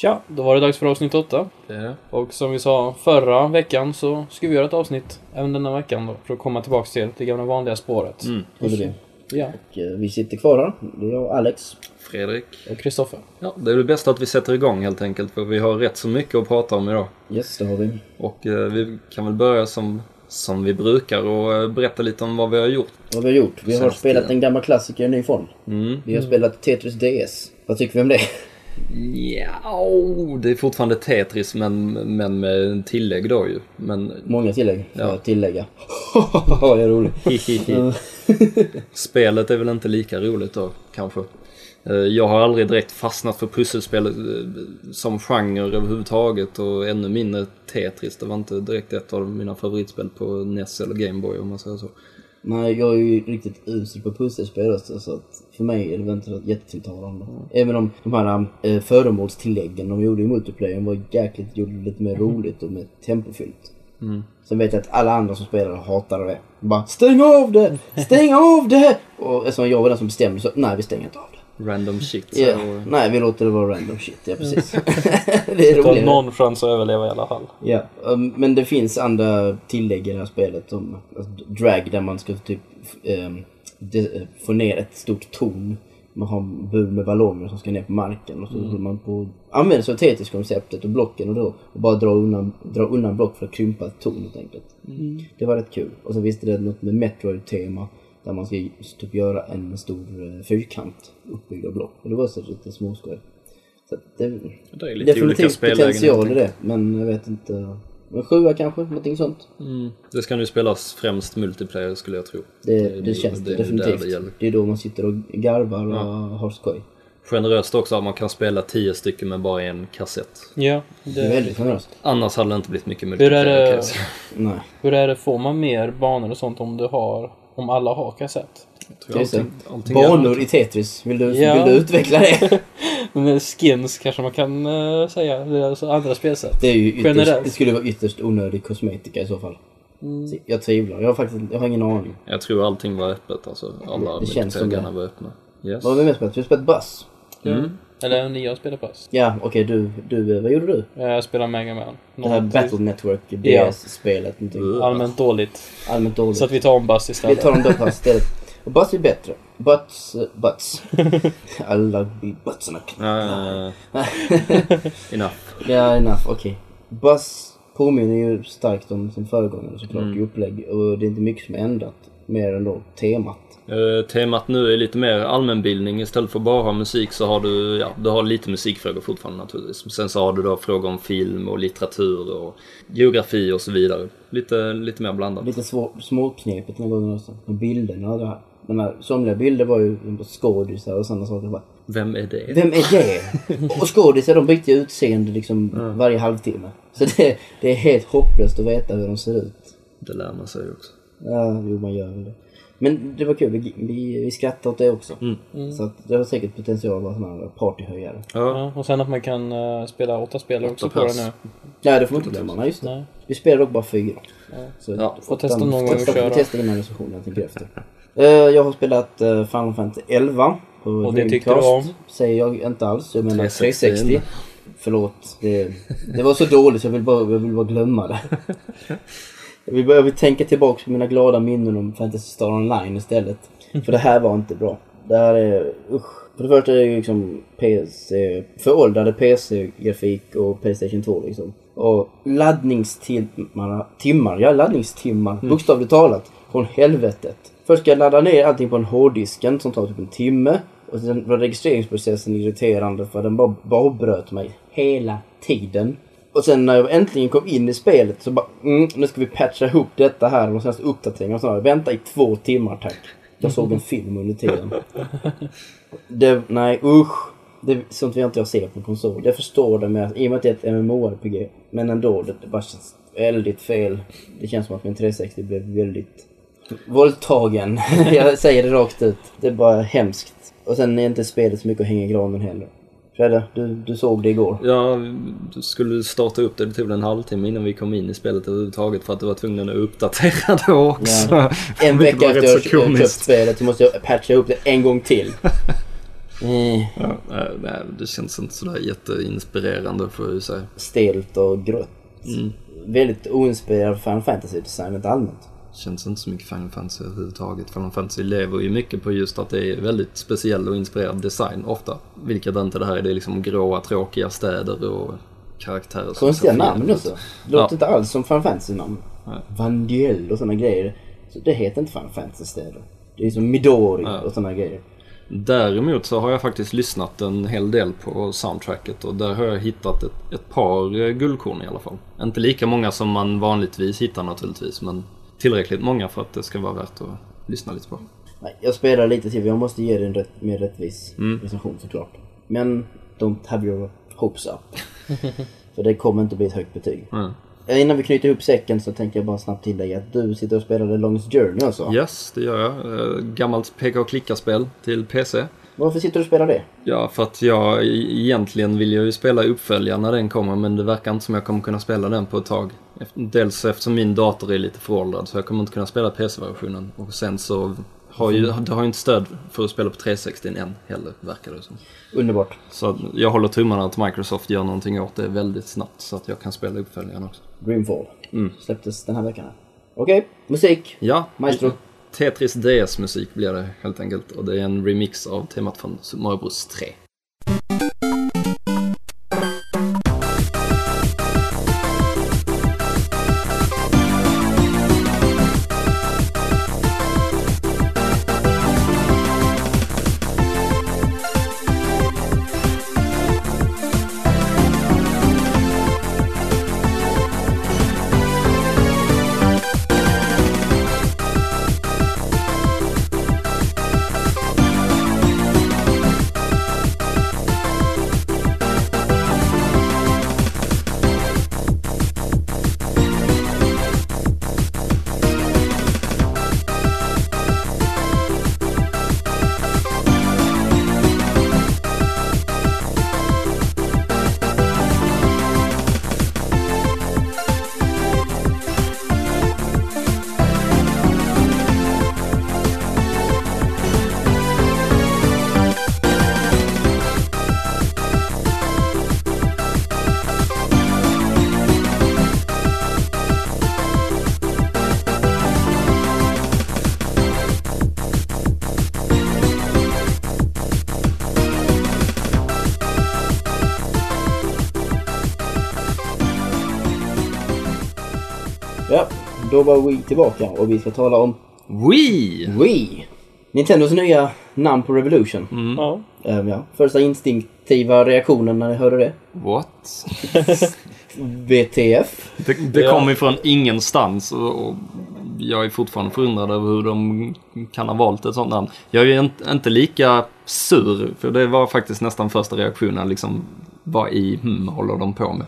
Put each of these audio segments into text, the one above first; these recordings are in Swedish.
Tja, då var det dags för avsnitt 8. Det är det. Och som vi sa förra veckan så ska vi göra ett avsnitt även denna veckan då. För att komma tillbaks till det gamla vanliga spåret. Mm. Det är det. Ja, Och eh, vi sitter kvar här. Det är jag och Alex. Fredrik. och Kristoffer. Ja, det är väl bäst att vi sätter igång helt enkelt för vi har rätt så mycket att prata om idag. Yes, det har vi. Och eh, vi kan väl börja som, som vi brukar och eh, berätta lite om vad vi har gjort. Vad vi har gjort? Vi har Senaste spelat tiden. en gammal klassiker i ny form. Mm. Vi har spelat Tetris DS. Vad tycker vi om det? Ja, det är fortfarande Tetris men, men med tillägg då ju. Men Många tillägg får Ja. jag tillägga. det är roligt. Spelet är väl inte lika roligt då kanske. Eh, Jag har aldrig direkt fastnat för pusselspel eh, som genre överhuvudtaget och ännu mindre Tetris. Det var inte direkt ett av mina favoritspel på NES eller Gameboy om man säger så. Nej, jag är ju riktigt usel på pusselspel också, så att för mig är det väl inte jättetilltalande. Även om de här äh, föremålstilläggen de gjorde i multiplayern var jäkligt, gjorde det lite mer roligt och mer tempofyllt. Mm. Sen vet jag att alla andra som spelade hatade det. Bara stäng av det! Stäng av det! Och eftersom jag var den som bestämde så, nej vi stänger inte av det. Random shit. Ja, och- nej vi låter det vara random shit, ja precis. det är Så har roligt. någon chans att överleva i alla fall. Ja, um, men det finns andra tillägg i det här spelet. Som alltså, drag där man ska typ um, de, få ner ett stort torn. Man har en bur med ballonger som ska ner på marken och så håller man på använder sig av Tetris-konceptet och blocken och då och bara dra undan, dra undan block för att krympa ett torn helt enkelt. Det var rätt kul. Och så visste det något med Metroid-tema där man ska typ göra en stor eh, fyrkant uppbyggd av block. Och det var så lite småskoj. Så det, Det är lite definitivt potential i det, men jag vet inte. En sjua kanske, någonting sånt. Mm. Det ska nu spelas främst multiplayer skulle jag tro. Det, det, känns det, det, är där definitivt. det Det, är då man sitter och garvar och har skoj. Generöst också att man kan spela 10 stycken med bara en kassett. Ja, Det är det, väldigt generöst. Annars hade det inte blivit mycket Hur är multiplayer. det- hur är det, får man mer banor och sånt om du har, om alla har kassett? Jag tror Just allting, allting är- Banor i Tetris, vill du, Ja. vill du utveckla det? Men med skins kanske man kan eh, säga, det är alltså andra spelsätt. Det, är ju ytterst, Generellt. det skulle vara ytterst onödig kosmetika i så fall. Så Jag tvivlar, jag har faktiskt jag har ingen aning. Jag tror allting var öppet alltså. Alla Det känns som multiplayer-grejerna det. var öppna. Yes. Vad har vi mer spelat? Vi har spelat Buzz. Mm. Eller ni har spelat pass. Ja, okej du, du, eh, vad gjorde du? Jag spelar Mega Man. Det här Battle Network Ja. DS-spelet, någonting Allmänt dåligt. allmänt dåligt. Så att vi tar om Buzz Vi istället. tar dem då fast istället. Och Buzz är bättre. Butts, uh, butts. Alla blir buttsarna. Uh, enough. Ja, enough, okej. Buzz påminner ju starkt om sin föregångare såklart Mm. i upplägg. Och det är inte mycket som är ändrat. Mer än då temat. Eh, temat nu är lite mer allmänbildning. Istället för bara musik så har du, ja, du har lite musikfrågor fortfarande naturligtvis. Sen så har du då frågor om film och litteratur och geografi och så vidare. Lite, lite mer blandat. Lite svår, småknepigt den här gången också. Med bilderna och det här. Men här, somliga bilder var ju skådisar och sådana saker. Bara, Vem är det? Vem är det? Och skådisar de byter utseende liksom varje halvtimme. Så det, det är helt hopplöst att veta hur de ser ut. Det lär man sig också. Ja, jo man gör väl det. Men det var kul, vi, vi, vi skrattade åt det också. Så att det har säkert potential att vara sån här partyhöjare. Ja, Ja, och sen att man kan eh, spela åtta spelare också på det nu. Nej det får man inte glömma, nej just det. Nej. Vi spelar dock bara fyra. Så Ja, får testa någon gång att testa, köra. Vi testar innan recensionen, jag tänker efter. Eh, jag har spelat uh, Final Fantasy 11 på Och det tyckte Dreamcast. du om? Säger jag inte alls, jag menar 360. 360. Förlåt, det, det var så dåligt så jag vill bara, jag vill bara glömma det. Jag vill tänka tillbaka på mina glada minnen om Fantasy Star Online istället. För det här var inte bra. Det här är, usch. För det första är det ju liksom PC, föråldrade PC-grafik och Playstation 2 liksom. Och laddningstimmar, timmar, ja laddningstimmar, bokstavligt talat, från helvetet. Först ska jag ladda ner allting på en hårddisken som tar typ en timme. Och sen var registreringsprocessen irriterande för den bara, bara avbröt mig hela tiden. Och sen när jag äntligen kom in i spelet så bara, mm, nu ska vi patcha ihop detta här, de senaste uppdateringarna och sådär. Vänta i två timmar tack. Jag såg en film under tiden. Det, nej usch. Det är sånt jag inte jag se på konsol. Jag förstår det med, i och med att det är ett MMORPG. Men ändå, det, det bara känns väldigt fel. Det känns som att min 360 blev väldigt våldtagen. jag säger det rakt ut. Det är bara hemskt. Och sen är inte spelet så mycket att hänga i granen heller. Fredde, du, du såg det igår. Ja, du skulle starta upp det, det tog väl en halvtimme innan vi kom in i spelet överhuvudtaget för att du var tvungen att uppdatera då också. En Vilket vecka efter jag köpt spelet så måste jag patcha upp det en gång till. Eh, Ja, nej, det känns inte sådär jätteinspirerande får jag ju säga. stelt och grått. Mm. Väldigt oinspirerad Final Fantasy-designet allmänt. Känns inte så mycket Final Fantasy överhuvudtaget. Final Fantasy lever ju mycket på just att det är väldigt speciell och inspirerad design ofta. Vilket inte det här är. Det är liksom gråa tråkiga städer och karaktärer Konstiga namn också. Det låter Ja. inte alls som Final Fantasy-namn. Nej. Vanduel och sådana grejer. Så det heter inte Final Fantasy-städer. Det är som Midori Ja. och sådana grejer. Däremot så har jag faktiskt lyssnat en hel del på soundtracket och där har jag hittat ett, ett par eh, guldkorn i alla fall. Inte lika många som man vanligtvis hittar naturligtvis men tillräckligt många för att det ska vara värt att lyssna lite på. Nej, jag spelar lite till. Jag måste ge det en rätt, mer rättvis Mm. recension såklart. Men don't have your hopes up. För det kommer inte bli ett högt betyg. Mm. Innan vi knyter ihop säcken så tänker jag bara snabbt tillägga att du sitter och spelar The Longest Journey alltså. Yes, det gör jag. Eh, Gammalt peka och klicka-spel till PC. Varför sitter du och spelar det? Ja, för att jag egentligen vill jag ju spela uppföljaren när den kommer men det verkar inte som jag kommer kunna spela den på ett tag. Dels eftersom min dator är lite föråldrad så jag kommer inte kunna spela PC-versionen. Och sen så har ju, det har ju inte stöd för att spela på 360 än heller, verkar det som. Underbart. Så jag håller tummarna att Microsoft gör någonting åt det väldigt snabbt så att jag kan spela uppföljaren också. Dreamfall. Mm. Släpptes den här veckan. Okej, musik. Ja, Maestro. Tetris DS-musik blir det helt enkelt och det är en remix av temat från Super Mario Bros 3. Då var vi tillbaka och vi ska tala om Wii! Wii. Nintendos nya namn på Revolution. Ja. Ehm, ja. Första instinktiva reaktionen när ni hörde det. What? VTF. Det, det Ja. kom ifrån ingenstans och, och jag är fortfarande förundrad över hur de kan ha valt ett sånt namn. Jag är inte, inte lika sur, för det var faktiskt nästan första reaktionen liksom, vad i hmm, håller de på med?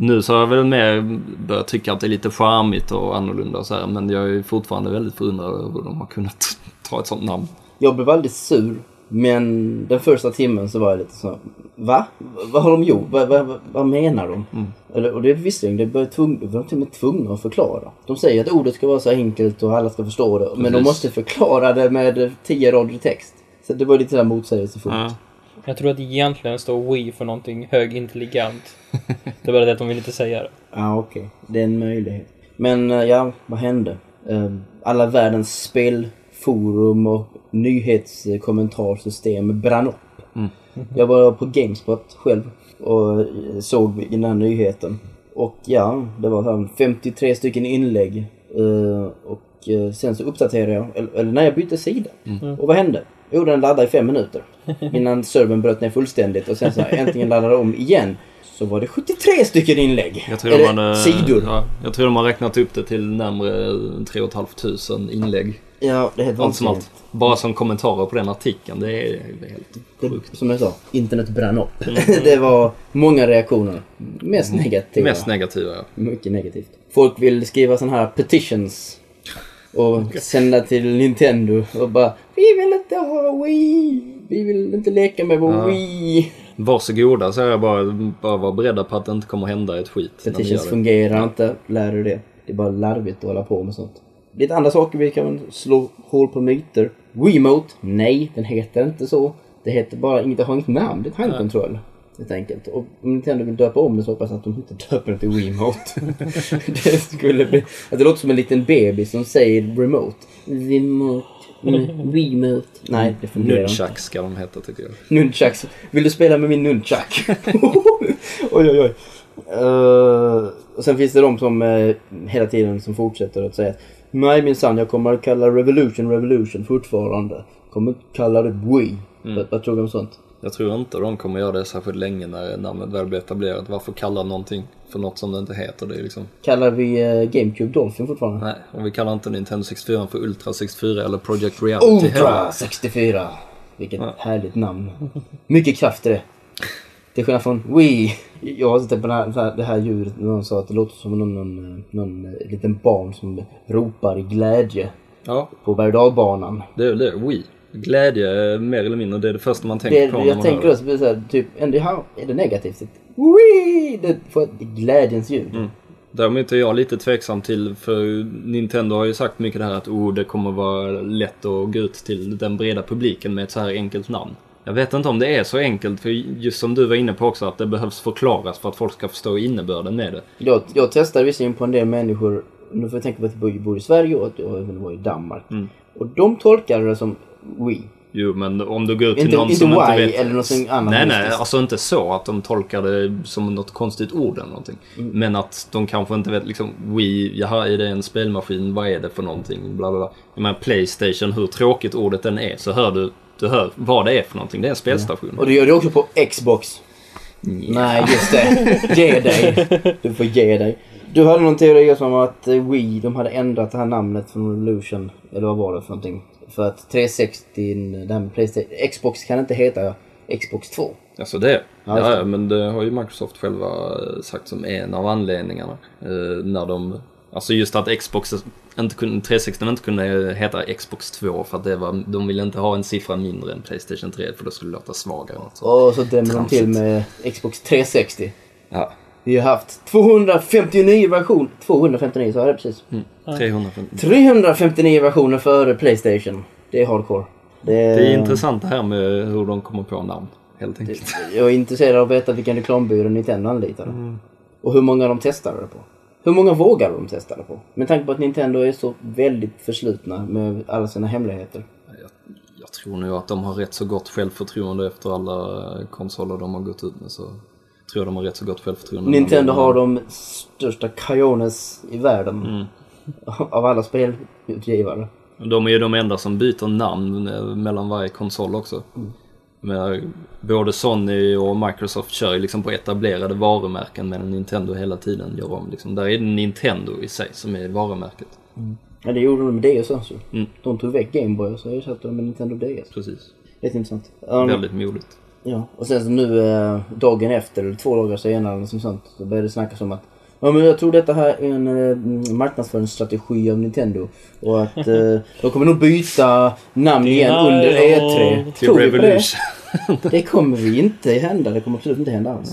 Nu så har jag väl mer börjat tycka att det är lite charmigt och annorlunda och så här, men jag är fortfarande väldigt förundrad över hur de har kunnat ta ett sånt namn. Jag blev väldigt sur. Men den första timmen så var jag lite så Va? Vad har de gjort? Vad, vad, vad, menar de? Eller, och det visste jag inte. Var tvung, var de till och med tvungna att förklara. De säger att ordet ska vara så enkelt och alla ska förstå det. Men de Precis. måste förklara det med tio rader text. Så det var lite sådär motsägelsefullt. Ja. Jag tror att egentligen står Wii för någonting högintelligent. Det är bara det att de vill inte säga det. Ja, okej. Det är en möjlighet. Men eh, ja, vad hände? Eh, Alla världens spelforum och nyhetskommentarsystem brann upp. Mm. Jag var på Gamespot själv och eh, såg den här nyheten. Och ja, det var så här 53 stycken inlägg. eh, Och sen så uppdaterade jag, eller, eller när jag bytte sida. Och vad hände? Jo, den laddade i fem minuter. Innan servern bröt ner fullständigt och sen så äntligen laddade om igen. Så var det 73 stycken inlägg. Jag tror, eller hade, sidor. Ja, jag tror de har räknat upp det till närmare 3 500 inlägg. Ja, det är helt vansinnigt. allt. Bara som kommentarer på den artikeln, det är, det är helt Det, sjukt. som jag sa, internet brann upp. det var många reaktioner. Mest negativa. Mest negativa, ja. Mycket negativt. Folk vill skriva sådana här petitions. Och sända till Nintendo och bara Vi vill inte ha Wii! Vi vill inte leka med vår Ja. Wii! Varsågoda, så jag bara, bara vara beredda på att det inte kommer hända ett skit. det. fungerar inte, lär du det. Det är bara larvigt att hålla på med sånt. Lite andra saker vi kan slå hål på myter. Wiimote? Nej, den heter inte så. Det heter bara, det har inget namn, det är ett handkontroll. Helt enkelt. Och om Nintendo vill döpa om det så hoppas jag att de inte döper det till Wiimote. det skulle bli... Att det låter som en liten bebis som säger remote. Remote. Mm, Wiimote. Nej, det fungerar inte. Nunchuck ska de heta tycker jag. Nunchucks. Vill du spela med min nunchuck? oj, oj, oj. Uh, och sen finns det de som uh, hela tiden som fortsätter att säga att Nej minsann, jag kommer att kalla Revolution Revolution fortfarande. Kommer att kalla det Wii. Vad, vad tror du om sånt? Jag tror inte de kommer göra det särskilt länge när namnet väl blir etablerat. Varför kalla någonting för något som det inte heter? Det liksom... Kallar vi uh, GameCube Dolphin fortfarande? Nej, och vi kallar inte Nintendo 64 för Ultra 64 eller Project Reality Ultra heller. 64! Vilket Ja. härligt namn. Mycket kraft i det. Till skillnad från Wii. Jag har sett på det här, det här, djuret, någon sa att det låter som någon, någon, någon eh, liten barn som ropar i glädje Ja, på berg och det är det. Wii. Glädje mer eller mindre, det är det första man tänker Det, på när jag man tänker också på så här, typ, här är det negativt. Wii! Det får ett glädjens ljud. Mm. Däremot är jag lite tveksam till, för Nintendo har ju sagt mycket det här att oh, det kommer vara lätt att gå ut till den breda publiken med ett så här enkelt namn. Jag vet inte om det är så enkelt, för just som du var inne på också, att det behövs förklaras för att folk ska förstå innebörden med det. Jag, jag testade visserligen på en del människor, nu får jag tänka på att jag bor i Sverige och att jag även var i Danmark. Mm. Och de tolkade det som Wii. Jo, men om du går ut till Inte, någon inte som inte vet... eller något annat. Nej, nej, alltså inte så att de tolkar det som något konstigt ord eller någonting. Mm. Men att de kanske inte vet liksom, Wii, jaha, är det en spelmaskin? Vad är det för någonting? Bla, bla, bla. Jag menar, Playstation, hur tråkigt ordet än är, så hör du, du hör vad det är för någonting. Det är en spelstation. Och det gör det också på Xbox. Nej, just det. Ge dig. Du får ge dig. Du hade någon teori som att eh, Wii, de hade ändrat det här namnet från Revolution. Eller vad var det för någonting? För att 360, det här med Playstation, Xbox kan inte heta Xbox 2. Alltså det? Ja, Ja, men det har ju Microsoft själva eh, sagt som en av anledningarna. Eh, när de, alltså just att Xbox inte kunde, 360 inte kunde heta Xbox 2 för att det var, de ville inte ha en siffra mindre än Playstation 3 för då skulle det låta svagare. och så. Och så dämmer de till med Xbox 360. Ja, Vi har haft 259 versioner. 259 sa jag det precis. 350. 359 versioner före Playstation. Det är hardcore. Det är, Det är intressant det här med hur de kommer på namn, helt enkelt. Jag är intresserad av att veta vilken reklambyrå Nintendo anlitade. Och hur många de testade det på. Hur många vågade de testa det på? Med tanke på att Nintendo är så väldigt förslutna med alla sina hemligheter. Jag, jag tror nog att de har rätt så gott självförtroende efter alla konsoler de har gått ut med. Så tror de har rätt så gott självförtroende. Nintendo har de största kajones i världen. Av alla spelutgivare. De är ju de enda som byter namn eh, mellan varje konsol också. Men både Sony och Microsoft kör ju liksom på etablerade varumärken medan Nintendo hela tiden gör om. Liksom. Där är det Nintendo i sig som är varumärket. Ja, det gjorde de med DS också. Mm. De tog väck Gameboy och så ersatte de med Nintendo DS. Precis. Rätt intressant. Ja, Väldigt modigt. Ja, och sen så nu eh, dagen efter, eller två dagar senare eller något sånt, så började det snackas om att Ja men jag tror detta här är en eh, marknadsföringsstrategi av Nintendo. Och att eh, de kommer nog byta namn igen Denial. under E3. Till Tror vi på det? Revolution. Det kommer vi inte hända. Det kommer absolut inte hända alls.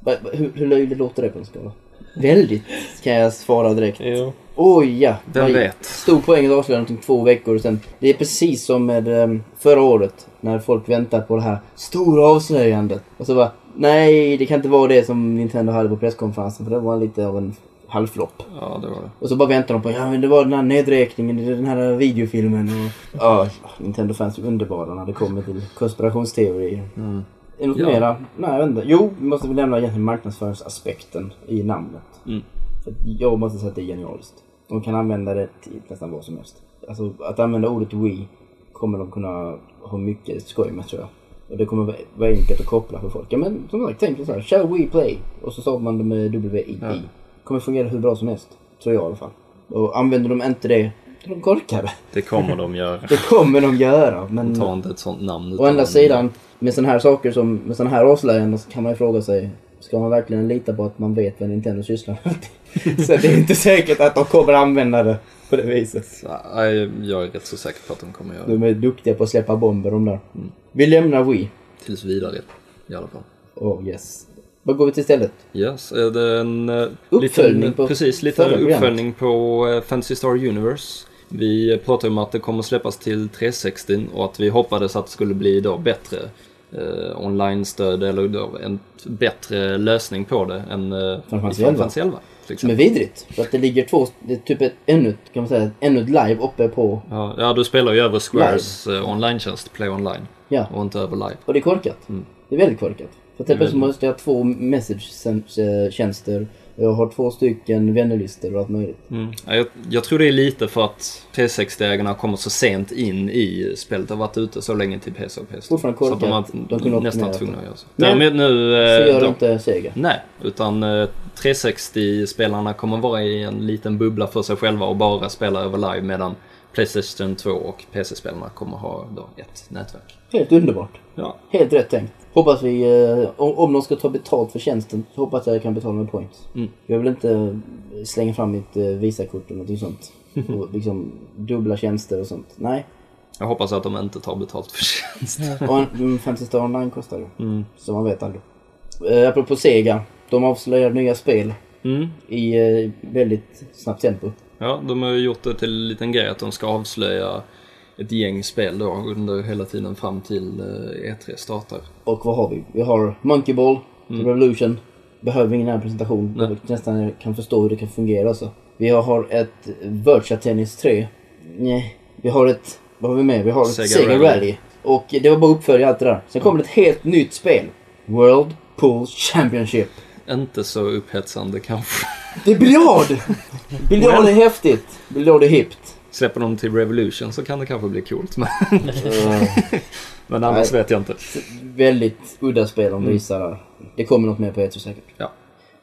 Va- Hur, hur löjligt låter det på en skala? Väldigt, kan jag svara direkt. Jo. Oj ja! Vad- vet? Stor poäng att avslöja någonting två veckor sen. Det är precis som med um, förra året. När folk väntar på det här stora avslöjandet. Och så bara, nej det kan inte vara det som Nintendo hade på presskonferensen. För det var lite av en halvflopp. Ja, det var det. Och så bara väntar de på, ja men det var den här nedräkningen i den här videofilmen. Och, ja, Nintendo-fans är underbara när det kommer till konspirationsteorier. Mm. Är något Ja. mera? Nej, jag vet inte. Jo, vi måste väl nämna egentligen marknadsföringsaspekten i namnet. Mm. För jag måste säga att det är genialiskt. De kan använda det till nästan vad som helst. Alltså att använda ordet Wii kommer de kunna ha mycket skoj med tror jag. Och det kommer vara- enkelt att koppla för folk. Ja men som sagt, tänk så här. Shall we play? Och så stavar man det med W-I-I. Ja. Kommer fungera hur bra som helst. Tror jag i alla fall. Och använder de inte det, då är de korkade. Det kommer de göra. Det kommer de göra. Men Ta inte ett sånt namn. å andra sidan, med sådana här saker som, med sådana här avslöjanden så kan man ju fråga sig Ska man verkligen lita på att man vet vad Nintendo sysslar med? så det är inte säkert att de kommer använda det på det viset. Nej, jag är rätt så säker på att de kommer göra det. De är duktiga på att släppa bomber de där. Vi lämnar Wii. Tills vidare i alla fall. Oh yes. Vad går vi till istället? Yes, är det en Uppföljning liten, på precis, lite förra programmet. uppföljning på eh, Fantasy Star Universe. Vi pratade om att det kommer släppas till 360 och att vi hoppades att det skulle bli då bättre eh, online-stöd eller då en bättre lösning på det än eh, Fantasy Final 11. Fantasy 11. till Som är vidrigt. För att det ligger två, det är typ ett, ännu, kan man säga, ännu ett live uppe på, Ja, ja, du spelar ju över Squares eh, online-tjänst, Play Online, ja. och inte över live. Och det är korkat. Mm. Det är väldigt korkat. För att Det är plötsligt måste jag ha två message-tjänster. Jag har två stycken vännerlistor och allt möjligt. Mm. Ja, jag, jag tror det är lite för att 360-ägarna kommer så sent in i spelet. Det har varit ute så länge till PC och PS. Fortfarande Så att de korkat. har De kunde nästan tvungna det. att göra så. Men- Därmed nu... Så eh, gör de- inte Sega. Nej, utan eh, 360-spelarna kommer vara i en liten bubbla för sig själva och bara spela över live medan Playstation 2 och PC-spelarna kommer ha då ett nätverk. Helt underbart. Ja. Helt rätt tänkt. Hoppas vi, eh, om, om de ska ta betalt för tjänsten, så hoppas jag jag kan betala med points. Mm. Jag vill inte eh, slänga fram mitt eh, Visakort eller något sånt. Och liksom dubbla tjänster och sånt. Nej. Jag hoppas att de inte tar betalt för tjänst. Och en Star Online kostar det. Mm. Så man vet aldrig. Eh, apropå Sega. De avslöjar nya spel Mm. i eh, väldigt snabbt tempo. Ja, de har ju gjort det till en liten grej att de ska avslöja ett gäng spel då under hela tiden fram till eh, E3 startar. Och vad har vi? Vi har Monkey Ball, Mm. Revolution. Behöver ingen annan presentation. Nej. Jag nästan kan förstå hur det kan fungera så. Vi har ett Virtua Tennis 3. Nej. Vi har ett... Vad har vi med? Vi har ett Sega Sega, Rally. Rally. Och det var bara uppfölja allt det där. Sen kommer det ett helt nytt spel. World Pool Championship. Inte så upphetsande kanske. Det är biljard! biljard är häftigt. Biljard är hippt. Släpper de till Revolution så kan det kanske bli coolt. Men, men annars Nej. vet jag inte. väldigt udda spel de visar där. Det kommer något mer på E3 säkert. Ja.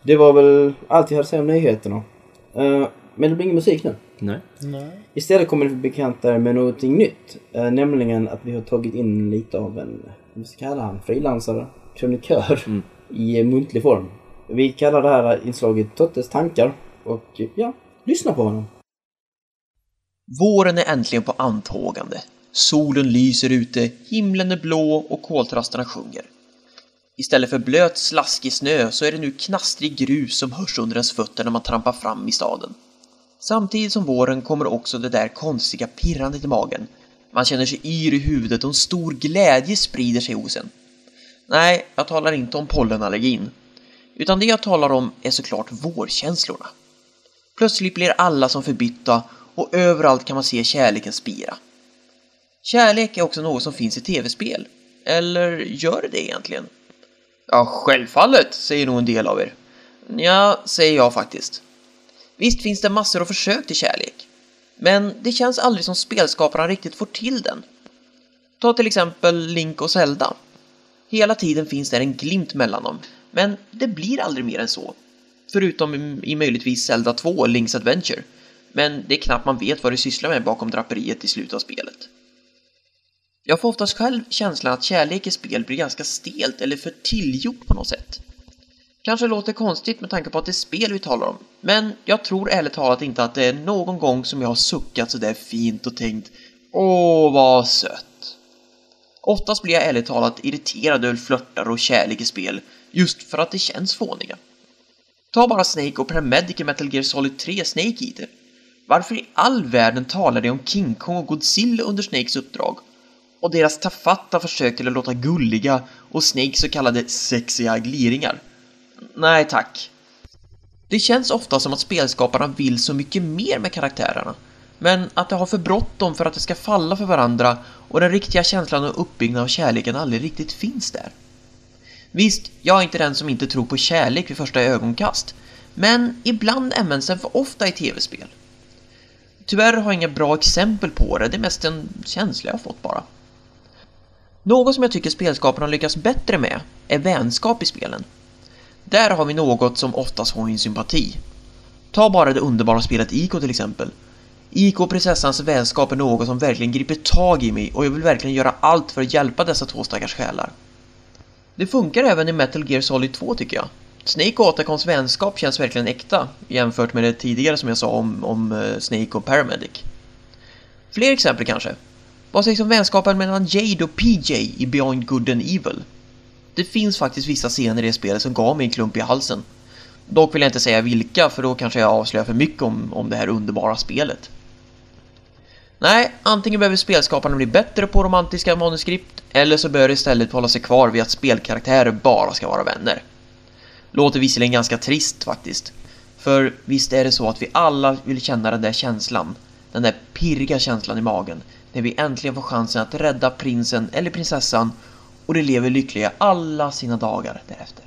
Det var väl allt jag hade att säga om nyheterna. Eh, men det blir ingen musik nu. Nej. Nej. Istället kommer det bekanta med någonting nytt. Eh, nämligen att vi har tagit in lite av en, vad ska vi kalla han, frilansare, krönikör Mm. i muntlig form. Vi kallar det här inslaget Tottes tankar och ja, lyssna på honom. Våren är äntligen på antågande. Solen lyser ute, himlen är blå och koltrasterna sjunger. Istället för blöt, slaskig snö så är det nu knastrig grus som hörs under ens fötter när man trampar fram i staden. Samtidigt som våren kommer också det där konstiga pirrandet i magen. Man känner sig yr i huvudet och en stor glädje sprider sig hos en. Nej, jag talar inte om pollenallergin. Utan det jag talar om är såklart vårkänslorna. Plötsligt blir alla som förbytta och överallt kan man se kärleken spira. Kärlek är också något som finns i tv-spel. Eller gör det det egentligen? Ja, självfallet, säger nog en del av er. Ja, säger jag faktiskt. Visst finns det massor av försök till kärlek. Men det känns aldrig som spelskaparna riktigt får till den. Ta till exempel Link och Zelda. Hela tiden finns där en glimt mellan dem, men det blir aldrig mer än så. Förutom i, möjligtvis Zelda 2, Link's Adventure. Men det är knappt man vet vad det sysslar med bakom draperiet i slutet av spelet. Jag får oftast själv känslan att kärlek i spel blir ganska stelt eller för tillgjort på något sätt. Kanske låter konstigt med tanke på att det är spel vi talar om, men jag tror ärligt talat inte att det är någon gång som jag har suckat sådär fint och tänkt Åh, vad sött. Oftast blir jag ärligt talat irriterad över flörtar och kärlek i spel, just för att det känns fåniga. Ta bara Snake och Paramedic i Metal Gear Solid 3 Snake Eater. Varför i all världen talar de om King Kong och Godzilla under Snakes uppdrag? Och deras tafatta försök till att låta gulliga och Snakes så kallade sexiga gliringar? Nej tack. Det känns ofta som att spelskaparna vill så mycket mer med karaktärerna, men att de har för bråttom för att det ska falla för varandra och den riktiga känslan och uppbyggnaden av kärleken aldrig riktigt finns där. Visst, jag är inte den som inte tror på kärlek vid första ögonkast, men ibland används den för ofta i tv-spel. Tyvärr har jag inga bra exempel på det, det är mest en känsla jag har fått bara. Något som jag tycker spelskaparna lyckas bättre med är vänskap i spelen. Där har vi något som oftast har min sympati. Ta bara det underbara spelet Ico till exempel. IK och prinsessans vänskap är något som verkligen griper tag i mig och jag vill verkligen göra allt för att hjälpa dessa två stackars själar. Det funkar även i Metal Gear Solid 2 tycker jag. Snake och Otacons vänskap känns verkligen äkta jämfört med det tidigare som jag sa om, om eh, Snake och Paramedic. Fler exempel kanske? Vad sägs om vänskapen mellan Jade och PJ i Beyond Good and Evil? Det finns faktiskt vissa scener i det spelet som gav mig en klump i halsen. Dock vill jag inte säga vilka för då kanske jag avslöjar för mycket om, om det här underbara spelet. Nej, antingen behöver spelskaparna bli bättre på romantiska manuskript eller så bör det istället hålla sig kvar vid att spelkaraktärer bara ska vara vänner. Låter visserligen ganska trist faktiskt. För visst är det så att vi alla vill känna den där känslan, den där pirriga känslan i magen, när vi äntligen får chansen att rädda prinsen eller prinsessan och de lever lyckliga alla sina dagar därefter.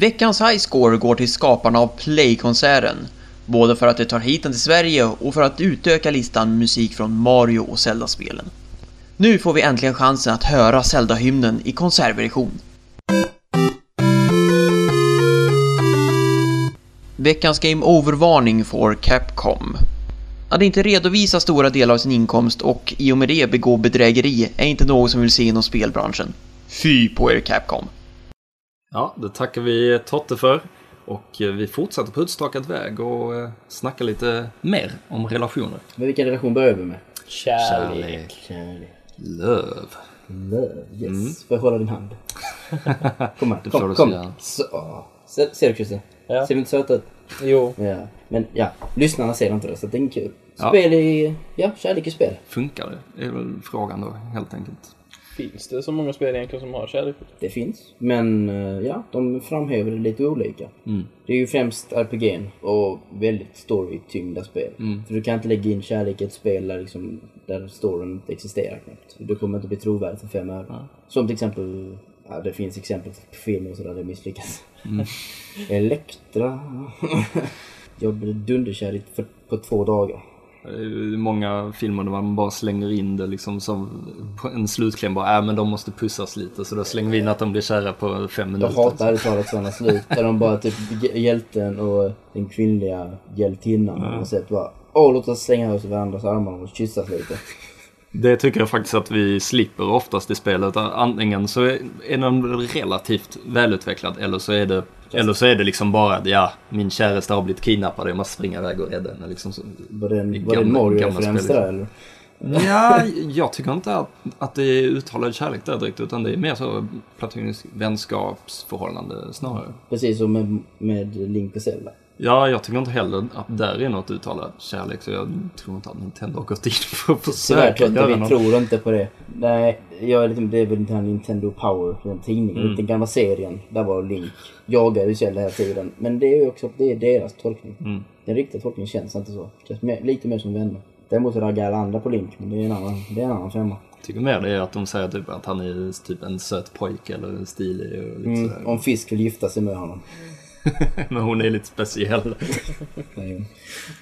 Veckans highscore går till skaparna av Play-konserten. Både för att de tar hit den till Sverige och för att utöka listan med musik från Mario och Zelda-spelen. Nu får vi äntligen chansen att höra Zelda-hymnen i konsertversion. Veckans Game Over-varning får Capcom. Att inte redovisa stora delar av sin inkomst och i och med det begå bedrägeri är inte något som vi vill se inom spelbranschen. Fy på er Capcom! Ja, det tackar vi Totte för. Och eh, vi fortsätter på utstakad väg och eh, snackar lite mer om relationer. Men vilken relation börjar vi med? Kärlek. Kärlek. Löv. Love. Yes. Får jag hålla din hand? Kom här. Kom, du kom. Så. Ser, ser du Christer? Ja. Ser vi inte söta ut? Jo. Ja. Men ja, lyssnarna ser inte det så det är kul. Ja. Spel i... Ja, kärlek i spel. Funkar det? är väl frågan då, helt enkelt. Finns det så många spel egentligen som har kärlek? Det finns. Men eh, ja, de framhäver det lite olika. Mm. Det är ju främst RPG och väldigt story-tyngda spel. Mm. För du kan inte lägga in kärlek i ett spel där, liksom, där storyn inte existerar knappt. Du kommer inte bli trovärdig för fem öre. Som till exempel, ja det finns exempel på filmer och sådär det misslyckas. Mm. Elektra. Jag blev dunderkär på två dagar. Ju många filmer där man bara slänger in det liksom som en slutkläm bara, äh men de måste pussas lite så då slänger vi in att de blir kära på fem Jag minuter. hatar ärligt talat sådana slut. Där de bara typ hj- hjälten och den kvinnliga hjältinnan på något sätt bara Åh låt oss slänga oss i varandras armar och kyssas lite. Det tycker jag faktiskt att vi slipper oftast i spelet. Antingen så är den relativt välutvecklad eller så är det eller så är det liksom bara att ja, min käraste har blivit kidnappad och jag måste springa iväg och rädda henne. Liksom så. Var det en, var det en gamla- Mario-referens gamla där eller? Ja, jag tycker inte att, att det är uttalad kärlek där direkt utan det är mer så platonisk vänskapsförhållande snarare. Precis som med, med Link och Zelda. Ja, jag tycker inte heller att där är något uttalad kärlek så jag tror inte att Nintendo har gått in för att försöka Totte, göra vi tror inte på det. Nej, jag är lite, det är väl den här Nintendo Power, den tidningen, Mm. den gamla serien. Där var Link. Jagar ju Zelda hela tiden. Men det är ju också det är deras tolkning. Mm. Den riktiga tolkningen känns inte så. Känns mer, lite mer som vänner. Däremot raggar alla andra på Link, men det är en annan, det är en annan femma. Tycker mer det är att de säger typ att han är typ en söt pojke eller stilig och lite Mm, om Fisk vill gifta sig med honom. Men hon är lite speciell.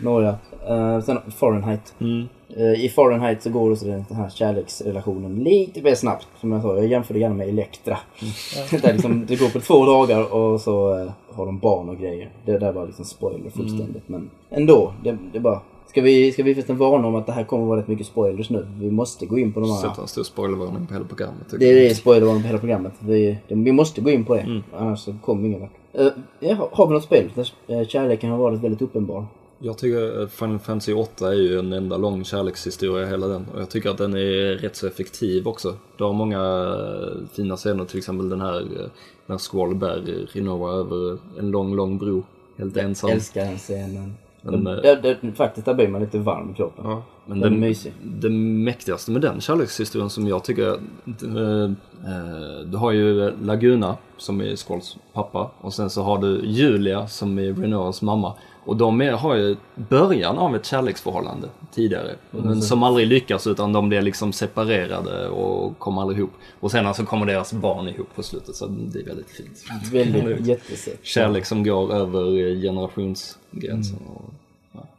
Nåja. Uh, sen Fahrenheit. Mm. Eh, I Fahrenheit så går det så den här kärleksrelationen lite mer snabbt. Som jag sa, jag jämför det gärna med Elektra. där liksom, det går på två dagar och så eh, har de barn och grejer. Det där var liksom spoiler fullständigt. Men ändå, det, det bara... Ska vi, ska vi förresten varna om att det här kommer vara rätt mycket spoilers nu? Vi måste gå in på de här... Sätta en stor spoilervarning på hela programmet. Det jag. är spoilervarning på hela programmet. Vi, vi måste gå in på det. Annars så kommer ingen vart. Uh, ja, har vi något spel där eh, kärleken har varit väldigt uppenbar? Jag tycker att Final Fantasy 8 är ju en enda lång kärlekshistoria hela den. Och jag tycker att den är rätt så effektiv också. Du har många eh, fina scener, till exempel den här eh, när Squall bär Rinoa över en lång, lång bro. Helt ensam. Älskar den scenen. Men, eh, det, det, faktiskt, där blir man lite varm i kroppen. Ja, men Den är mysig. det mäktigaste med den kärlekshistorien som jag tycker, eh, eh, du har ju Laguna som är Squalls pappa och sen så har du Julia som är Renoas mamma. Och de är, har ju början av ett kärleksförhållande tidigare. Men som aldrig lyckas utan de blir liksom separerade och kommer aldrig ihop. Och sen alltså kommer deras barn ihop på slutet så det är väldigt fint. Väldigt jättesett. Kärlek som går över generationsgränsen. Och,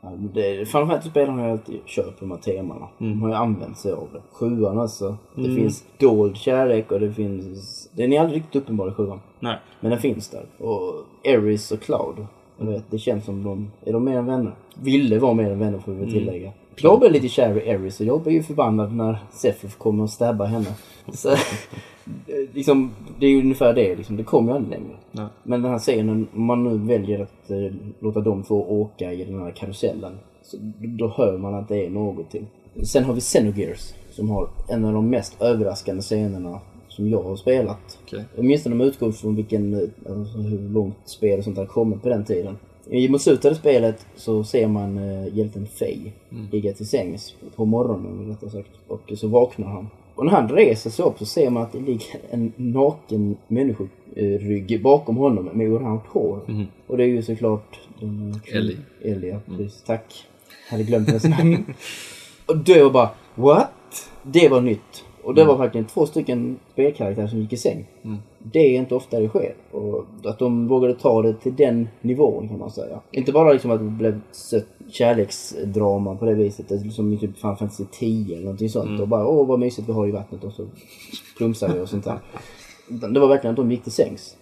Ja, det, Final Fantasy-spelen har jag alltid kört på de här temana. De har ju använt sig av det. Sjuan också. Det finns dold kärlek och det finns... Den är aldrig riktigt uppenbar i sjuan. nej. Men den finns där. Och Eris och Cloud. Jag vet, det känns som de... Är de mer än vänner? Ville vara mer än vänner får vi väl tillägga. Jag blev lite kär i Eris och jag blev ju förbannad när Sephiroth kommer och stabbar henne. Så, liksom, det är ju ungefär det. Liksom, det kommer ju aldrig längre. Nej. Men den här scenen, om man nu väljer att eh, låta dem få åka i den här karusellen. Så, då hör man att det är något till. Sen har vi Xenogears. Som har en av de mest överraskande scenerna som jag har spelat. Okej. Åtminstone med utgång från vilken, eh, alltså hur långt spel och sånt har kommit på den tiden. I mot slutet av spelet så ser man uh, hjälten Faye ligga till sängs på morgonen rättare sagt. Och så vaknar han. Och när han reser sig upp så ser man att det ligger en naken människorygg bakom honom med orange hår. Och det är ju såklart den, eh, Ellie. Ellie, ja, precis. Tack. Jag hade glömt hennes namn. Och då var bara What? Det var nytt. Och det var verkligen två stycken spelkaraktärer som gick i säng. Det är inte ofta det sker. Och att de vågade ta det till den nivån kan man säga. Inte bara liksom att det blev sött kärleksdrama på det viset. Det är Som i typ Final Fantasy 10 eller någonting sånt. Och bara åh vad mysigt vi har i vattnet och så plumsar vi och sånt där. Det var verkligen att de gick till sängs.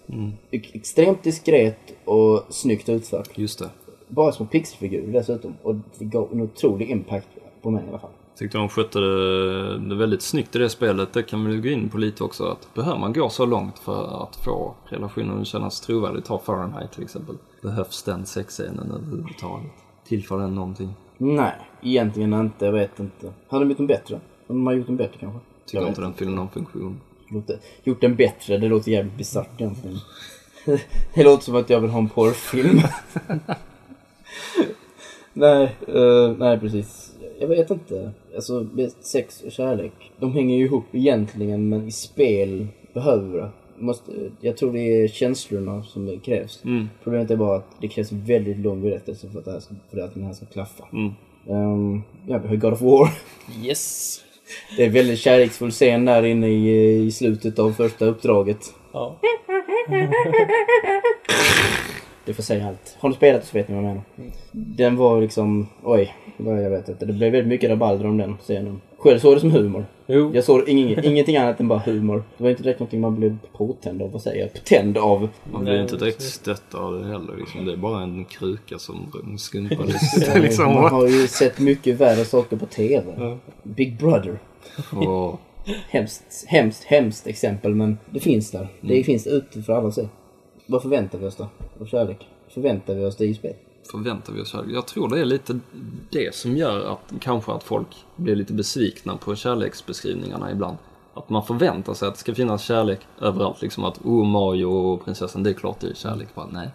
Ex- Extremt diskret och snyggt utfört. Just det. Bara små pixelfigurer dessutom. Och det gav en otrolig impact på mig i alla fall. Tyckte de skötte det, väldigt snyggt i det spelet. Det kan vi gå in på lite också. Att behöver man gå så långt för att få relationen att kännas trovärdig? Ta Fahrenheit till exempel. Behövs den sexscenen överhuvudtaget? Tillför den någonting? Nej, egentligen inte. Jag vet inte. Hade de gjort den bättre? De gjort den bättre kanske? Tycker Jag inte den fyller någon funktion. Låter, gjort den bättre, det låter jävligt bisarrt egentligen. det låter som att jag vill ha en porrfilm. nej, eh, nej precis. Jag vet inte. Alltså sex och kärlek, de hänger ju ihop egentligen men i spel behöver det. Måste, jag tror det är känslorna som krävs. Mm. Problemet är bara att det krävs väldigt lång berättelse för att, det här ska, för att den här ska klaffa. Mm. Um, ja, vi har God of War. Yes! Det är väldigt kärleksfull scen där inne i, i slutet av första uppdraget. Ja. Det får säga allt. Har ni spelat så vet ni vad jag menar. Den var liksom, oj, jag vet inte. Det blev väldigt mycket rabalder om den scenen. Själv såg det som humor. Jo. Jag såg ing, ingenting annat än bara humor. Det var inte direkt någonting man blev påtänd av, vad säger jag? Tänd av. Man Nej, inte direkt stött av det heller. Liksom. Det är bara en kruka som skumpar lite. liksom. Man har ju sett mycket värre saker på TV. Big Brother. Och, Hemskt, hemskt, hemskt exempel men det finns där. Det finns ute för alla att se. Vad förväntar vi oss då? Av kärlek? Förväntar vi oss det i spel? Förväntar vi oss här. Jag tror det är lite det som gör att kanske att folk blir lite besvikna på kärleksbeskrivningarna ibland. Att man förväntar sig att det ska finnas kärlek överallt. Liksom att oh Mario och prinsessan, det är klart det är kärlek. Bara, nej.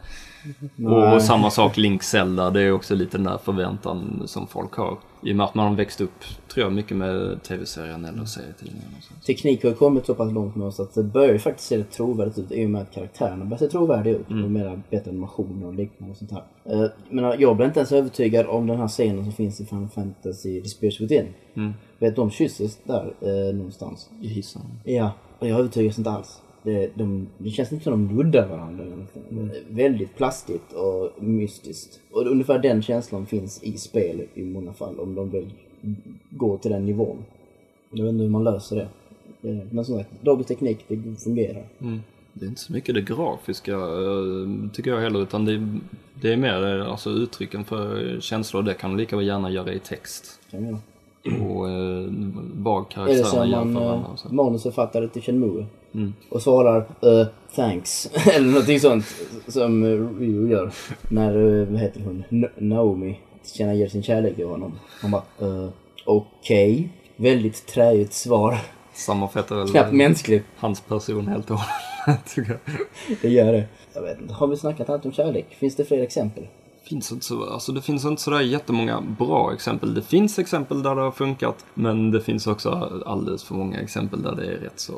Nej. Och samma sak Link Zelda, det är också lite den där förväntan som folk har. I och med att man har växt upp, tror jag, mycket med tv-serien eller serietidningen. Teknik har kommit så pass långt med oss att det börjar ju faktiskt se rätt trovärdigt ut i och med att karaktärerna börjar se trovärdiga ut. Mm. Mer bättre animationer och liknande och sånt här. Uh, men jag blir inte ens övertygad om den här scenen som finns i Final Fantasy The Spirits Within. Mm. Vet de kysses där eh, någonstans. I hissen. Ja, och jag övertygas inte alls. Det, de, det känns inte som de nuddar varandra. är Väldigt plastigt och mystiskt. Och ungefär den känslan finns i spel i många fall om de vill gå till den nivån. Jag vet inte hur man löser det. Men som sagt, dagens teknik, det fungerar. Det är inte så mycket det grafiska eh, tycker jag heller utan det, det är mer eh, alltså, uttrycken för känslor. Det kan du lika gärna göra i text. Kan jag. Och eh, vad Eller karaktärerna som gör man eh, manusförfattare till Shenmue. Mm. Och svarar uh, thanks. Eller någonting sånt som uh, Ryu gör. När, vad heter hon, N- Naomi tillkännager sin kärlek till honom. Han bara, uh, okej. Väldigt träigt svar. Sammanfattar väl Knappt mänskligt. hans person helt och hållet. tycker jag. Det gör det. Jag vet inte, har vi snackat allt om kärlek? Finns det fler exempel? Finns inte så, alltså det finns inte sådär jättemånga bra exempel. Det finns exempel där det har funkat, men det finns också alldeles för många exempel där det är rätt så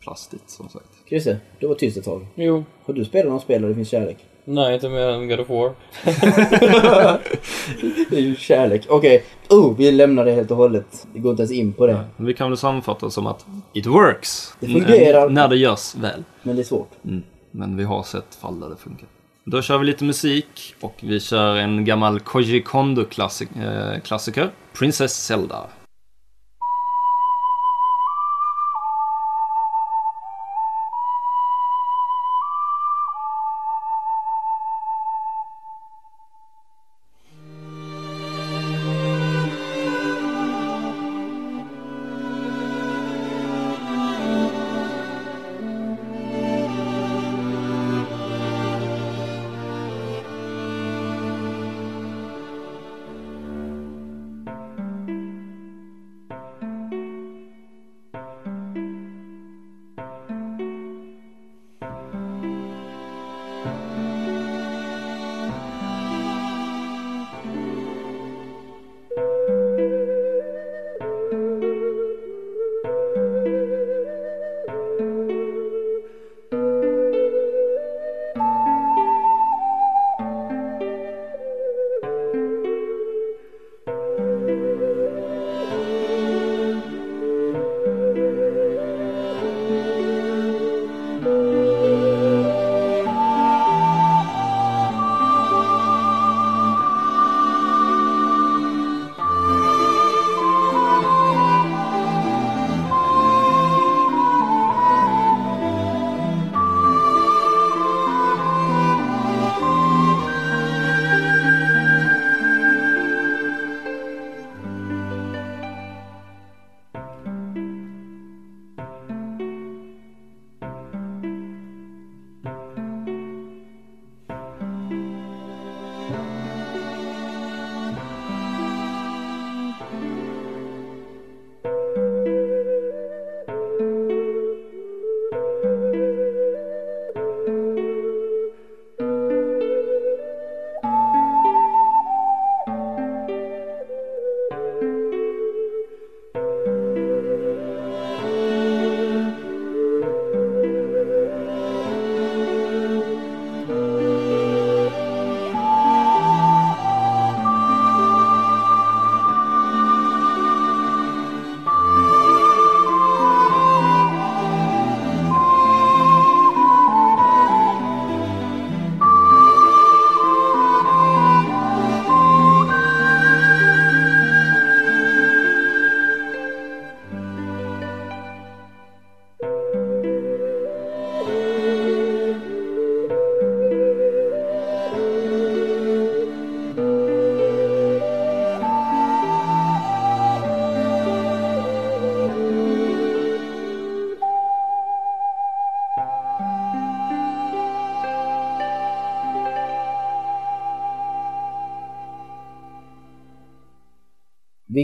plastigt som sagt. Christer, du var tyst ett tag. Jo. Har du spelat någon spel där det finns kärlek? Nej, inte mer än God of War. Det är ju kärlek. Okej. Oh, vi lämnar det helt och hållet. Vi går inte ens in på det. Men vi kan väl sammanfatta som att it works. Det fungerar. N- när det görs väl. Men det är svårt. Mm. Men vi har sett fall där det funkar. Då kör vi lite musik och vi kör en gammal Koji Kondo-klassiker, eh, Princess Zelda.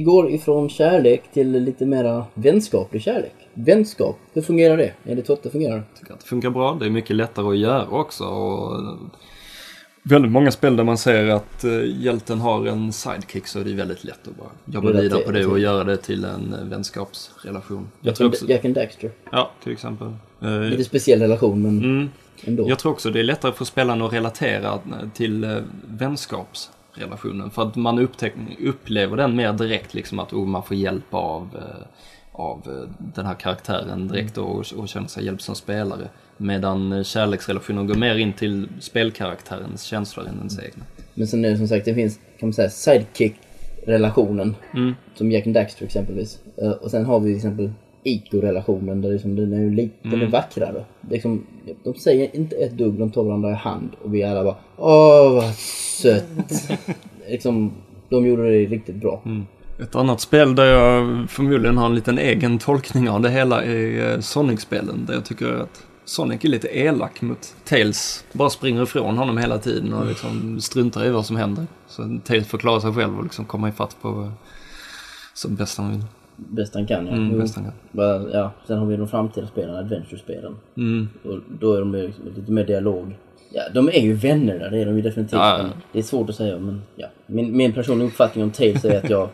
Går ifrån kärlek till lite mera vänskaplig kärlek. Vänskap, hur fungerar det? Enligt Totte fungerar det? tycker att det funkar bra. Det är mycket lättare att göra också. Och väldigt många spel där man ser att eh, hjälten har en sidekick så är det väldigt lätt att bara jobba vidare på det och göra det till en eh, vänskapsrelation. Jag tror också, Jack and Daxter. ja, till exempel. Eh, Lite speciell relation men Mm, ändå. jag tror också det är lättare för spelaren att relatera eh, till eh, vänskapsrelationen. För att man upplever den mer direkt, liksom att oh, man får hjälp av, eh, av eh, den här karaktären direkt och, och känner sig hjälpt som spelare. Medan eh, kärleksrelationen går mer in till spelkaraktärens känslor än ens egna. Men sen är det som sagt, det finns kan man säga sidekick-relationen. Mm. Som Jack and Daxter exempelvis. Och sen har vi till exempel Ico-relationen där liksom den är ju lite Mm. vackrare. Liksom, de säger inte ett dugg, de tar varandra i hand och vi alla bara Åh vad sött. liksom, de gjorde det riktigt bra. Mm. Ett annat spel där jag förmodligen har en liten egen tolkning av det hela är eh, Sonic-spelen. Där jag tycker att Sonic är lite elak mot Tails. Bara springer ifrån honom hela tiden och liksom struntar i vad som händer. Så Tails får klara sig själv och liksom komma ifatt på eh, som bäst han vill. Bäst han kan ja. Mm, bäst han kan. Bara, ja. Sen har vi de framtida spelen, Adventure-spelen. Mm. Och då är de lite mer dialog. Ja, de är ju vänner där, det är de ju definitivt. Ja, ja. Det är svårt att säga, men ja. Min, min personliga uppfattning om Tails är att jag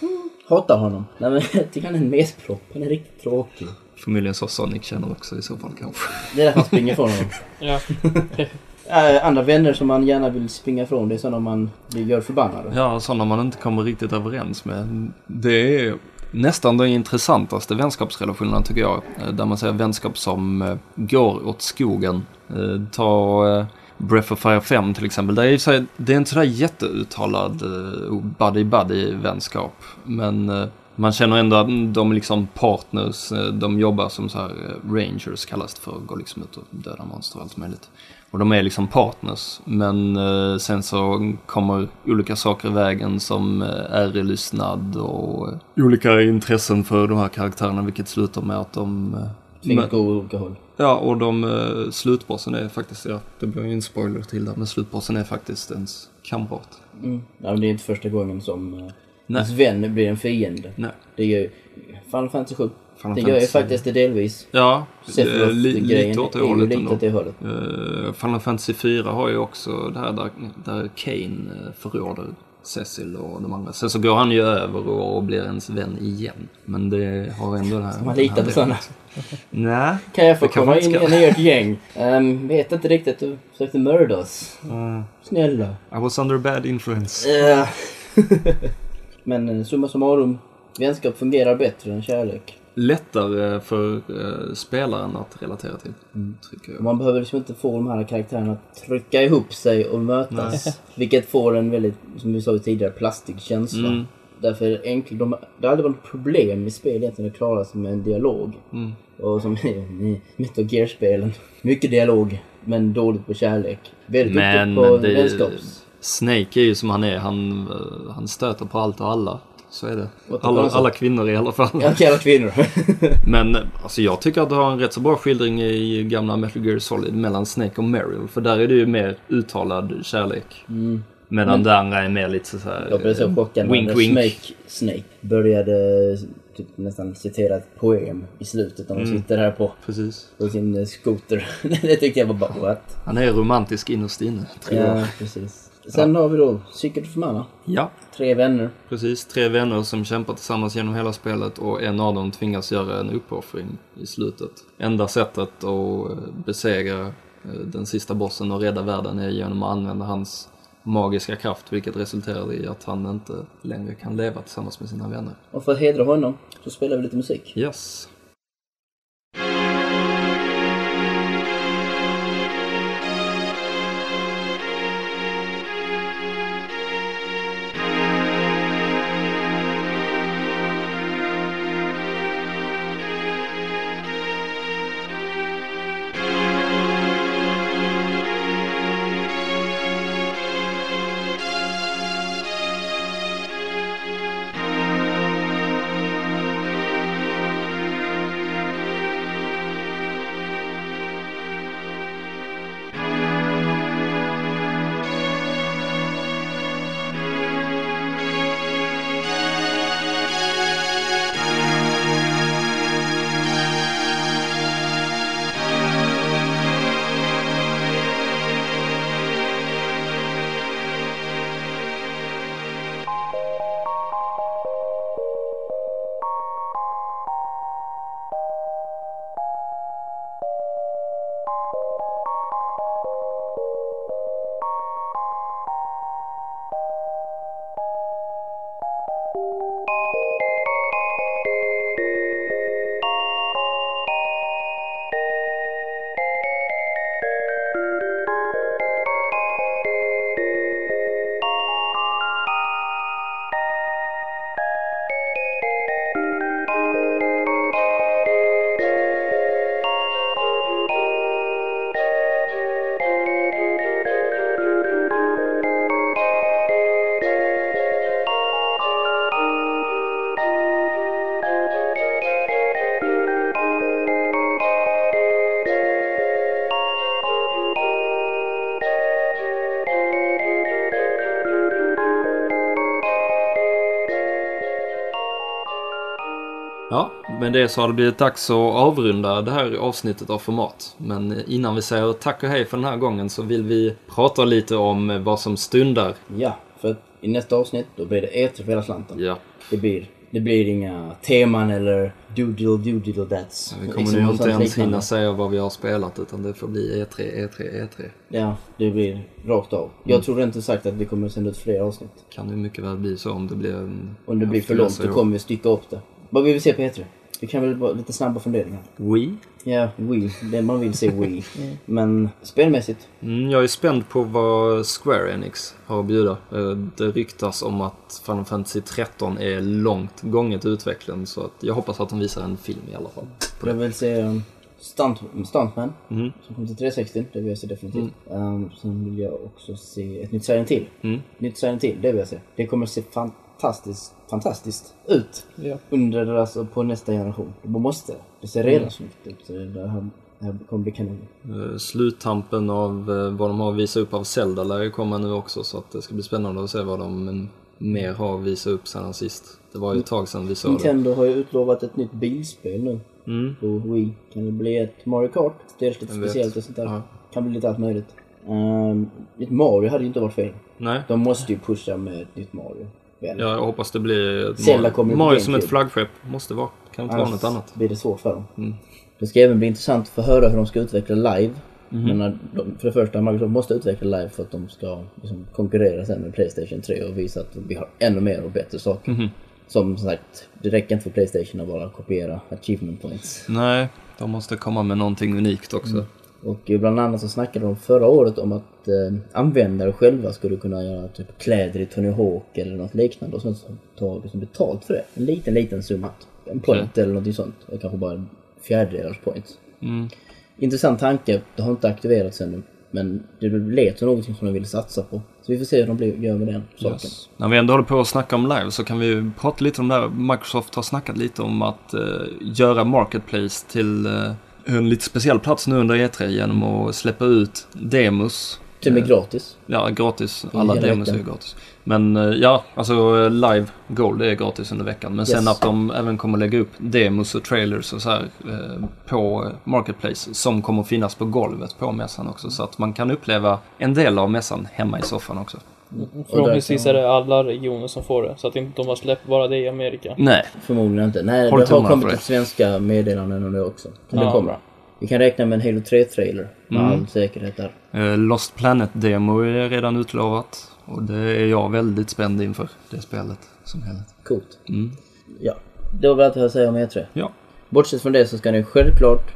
hatar honom. Nej men jag tycker han är en mespropp, han är riktigt tråkig. Förmodligen så Sonic känner också i så fall kanske. Det är därför han springer ifrån honom. Ja. Äh, andra vänner som man gärna vill springa ifrån, det är sådana man blir- gör förbannade. Ja, sådana man inte kommer riktigt överens med. Det är nästan de intressantaste vänskapsrelationerna tycker jag. Eh, där man ser vänskap som eh, går åt skogen. Eh, ta Breath of Fire 5 till exempel. Det är, det är inte sådär jätteuttalad buddy-buddy vänskap. Men man känner ändå att de är liksom partners. De jobbar som så här rangers kallas det för. Går liksom ut och dödar monster och allt möjligt. Och de är liksom partners. Men eh, sen så kommer olika saker i vägen som eh, ärelystnad och eh, olika intressen för de här karaktärerna. Vilket slutar med att de... Eh, åt olika håll. Ja, och de eh, slutbossen är faktiskt, ja, det blir ju en spoiler till där, men slutbossen är faktiskt ens kamrat. Mm. Ja, men det är inte första gången som Nej. ens vän blir en fiende. Nej. Det gör ju Final Fantasy 7. Final det gör ju faktiskt det delvis. Ja, eh, li, lite åt det hållet lite ändå. åt det hållet. Eh, Final Fantasy 4 har ju också det här där, där Kane eh, förråder Cecil och de andra. Sen så går han ju över och, och blir ens vän igen. Men det har ändå det här... Man den litar här på sådana. Nej. Kan jag få komma man in i ert gäng? Um, vet inte riktigt, du försökte mörda oss. Uh, Snälla. I was under bad influence. Uh. Men summa summarum, vänskap fungerar bättre än kärlek. Lättare för eh, spelaren att relatera till, jag. Man behöver liksom inte få de här karaktärerna att trycka ihop sig och mötas. Vilket får en väldigt, som vi sa tidigare, plastig känsla. Mm. Därför är det enkelt. De, det har aldrig varit problem i spel egentligen att klara sig med en dialog. Mm. Och som i Metal Gear-spelen. Mycket dialog, men dåligt på kärlek. Väldigt Men duktigt på det- vänskaps... Snake är ju som han är. Han, eh, han stöter på allt och alla. Så är det. Alla, alla kvinnor i alla fall. Jag kallar kvinnor. Men alltså, jag tycker att du har en rätt så bra skildring i gamla Metal Gear Solid mellan Snake och Meryl. För där är det ju mer uttalad kärlek. Mm. Medan Men- det andra är mer lite så här... Jag blev så eh, chockad wink, när wink. Snake, Snake började typ, nästan citera ett poem i slutet när de Mm. sitter här på, Precis. på sin eh, skoter. det tyckte jag var bara what? Han är romantisk innerst inne, tror jag. Ja, precis. Sen har vi då Secret of Mana. Ja, Tre vänner. precis. Tre vänner som kämpar tillsammans genom hela spelet och en av dem tvingas göra en uppoffring i slutet. Enda sättet att eh, besegra eh, den sista bossen och rädda världen är genom att använda hans magiska kraft, vilket resulterar i att han inte längre kan leva tillsammans med sina vänner. Och för att hedra honom så spelar vi lite musik. Yes. Med det så har det blivit dags att avrunda det här avsnittet av Format. Men innan vi säger tack och hej för den här gången så vill vi prata lite om vad som stundar. Ja, för i nästa avsnitt då blir det E3 för hela slanten. Ja, Det blir, det blir inga teman eller doodle doodle that's. vi kommer Liksom nu något inte ens liknande. hinna säga vad vi har spelat utan det får bli E E3, E3, E3. Ja, det blir rakt av. Jag tror inte sagt att vi kommer sända ut fler avsnitt. Kan ju mycket väl bli så om det blir en... Om det blir för långt då kommer vi stycka upp det. Vad vill vi se på E3? Vi kan väl bara lite snabba funderingar. Wii? Ja, Wii. Det man vill se Wii. Men spelmässigt. Mm, jag är spänd på vad Square Enix har att bjuda. Eh, Det ryktas om att Final Fantasy 13 är långt gånget i utvecklingen så att jag hoppas att de visar en film i alla fall. På Jag vill se um, Stunt, Stuntman. Mm. Som kommer till 360. Det vill jag se definitivt. Um, sen vill jag också se ett nytt Silent Hill. Mm. Nytt Silent Hill, det vill jag se. Det kommer se fantastiskt, fantastiskt ut. Ja. Under, alltså på nästa generation. Det måste. Det ser redan snyggt ut. Så det här, det här kommer bli kanon. Eh, Sluttampen av eh, vad de har visat upp av Zelda lär ju komma nu också så att det ska bli spännande att se vad de mm, mer har visat upp sedan sist. Det var ju ett tag sedan vi såg det. Nintendo har ju utlovat ett nytt bilspel nu. Mm. På Wii. Kan det bli ett Mario Kart? Det är lite speciellt och sånt där. Ja. Kan bli lite allt möjligt. Um, ett Mario hade ju inte varit fel. Nej, De måste ju pusha med ett nytt Mario. Ja, jag hoppas det blir ett Zelda Mario, Mario som ett flaggskepp. Måste vara. Kan inte vara något annat. blir det svårt för dem. Mm. Det ska även bli intressant att få höra hur de ska utveckla live. Mhm. Men de, för det första, Microsoft måste utveckla live för att de ska liksom, konkurrera sen med Playstation 3 och visa att vi har ännu mer och bättre saker. Mhm. Som sagt, det räcker inte för Playstation att bara kopiera achievement points. Nej, de måste komma med någonting unikt också. Mm. Och bland annat så snackade de förra året om att eh, användare själva skulle kunna göra typ kläder i Tony Hawk eller något liknande och sen så ta liksom betalt för det. En liten, liten summa. En point eller något sånt. Och kanske bara en fjärdedelars point. Mm. Intressant tanke. Det har inte aktiverats ännu. Men det lät som någonting som de vill satsa på. Så vi får se hur de blir, gör med den saken. Yes. När vi ändå håller på att snacka om live så kan vi prata lite om det här. Microsoft har snackat lite om att eh, göra Marketplace till eh, en lite speciell plats nu under E3 genom att släppa ut demos. Till och med gratis. Ja, gratis. Alla demos är ju veckan. gratis. Men eh, ja, alltså eh, live gold är gratis under veckan. Men sen Yes. att de även kommer lägga upp demos och trailers och så här eh, på Marketplace som kommer finnas på golvet på mässan också. Så att man kan uppleva en del av mässan hemma i soffan också. Förhoppningsvis är det alla regioner som får det. Så att inte de har släppt bara det i Amerika. Nej, Förmodligen inte. Nej, Håll det har tummarna kommit det. ett svenska meddelanden om det också. Så det Ja, kommer. Vi kan räkna med en Halo 3-trailer. Med Mm. all säkerhet där. Eh, Lost Planet-demo är redan utlovat. Och det är jag väldigt spänd inför, det spelet som helhet. Coolt. Mm. Ja, det var väl allt jag hade att säga om E3. Ja. Bortsett från det så ska ni självklart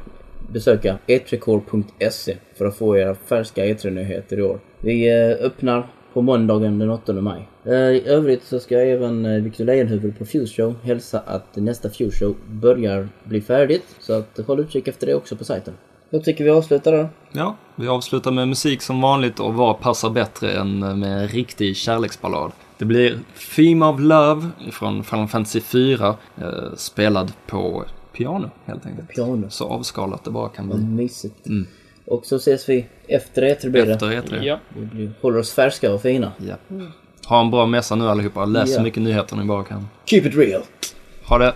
besöka e3core.se för att få era färska E3-nyheter i år. Vi eh, öppnar på måndagen den 8 maj. Eh, I övrigt så ska även eh, Victor Lejonhufvud på Fuse Show hälsa att nästa Fuse Show börjar bli färdigt. Så att håll utkik efter det också på sajten. Jag tycker vi avslutar där. Ja, vi avslutar med musik som vanligt och vad passar bättre än med en riktig kärleksballad. Det blir Theme of Love från Final Fantasy 4, eh, spelad på piano helt enkelt. Piano. Så avskalat det bara kan bli. mysigt. Mm. Och så ses vi efter E3 blir det. Efter E3. Ja. Vi håller oss färska och fina. Ja. Ha en bra mässa nu allihopa. Läs så mycket nyheter ni bara kan. Keep it real! Ha det!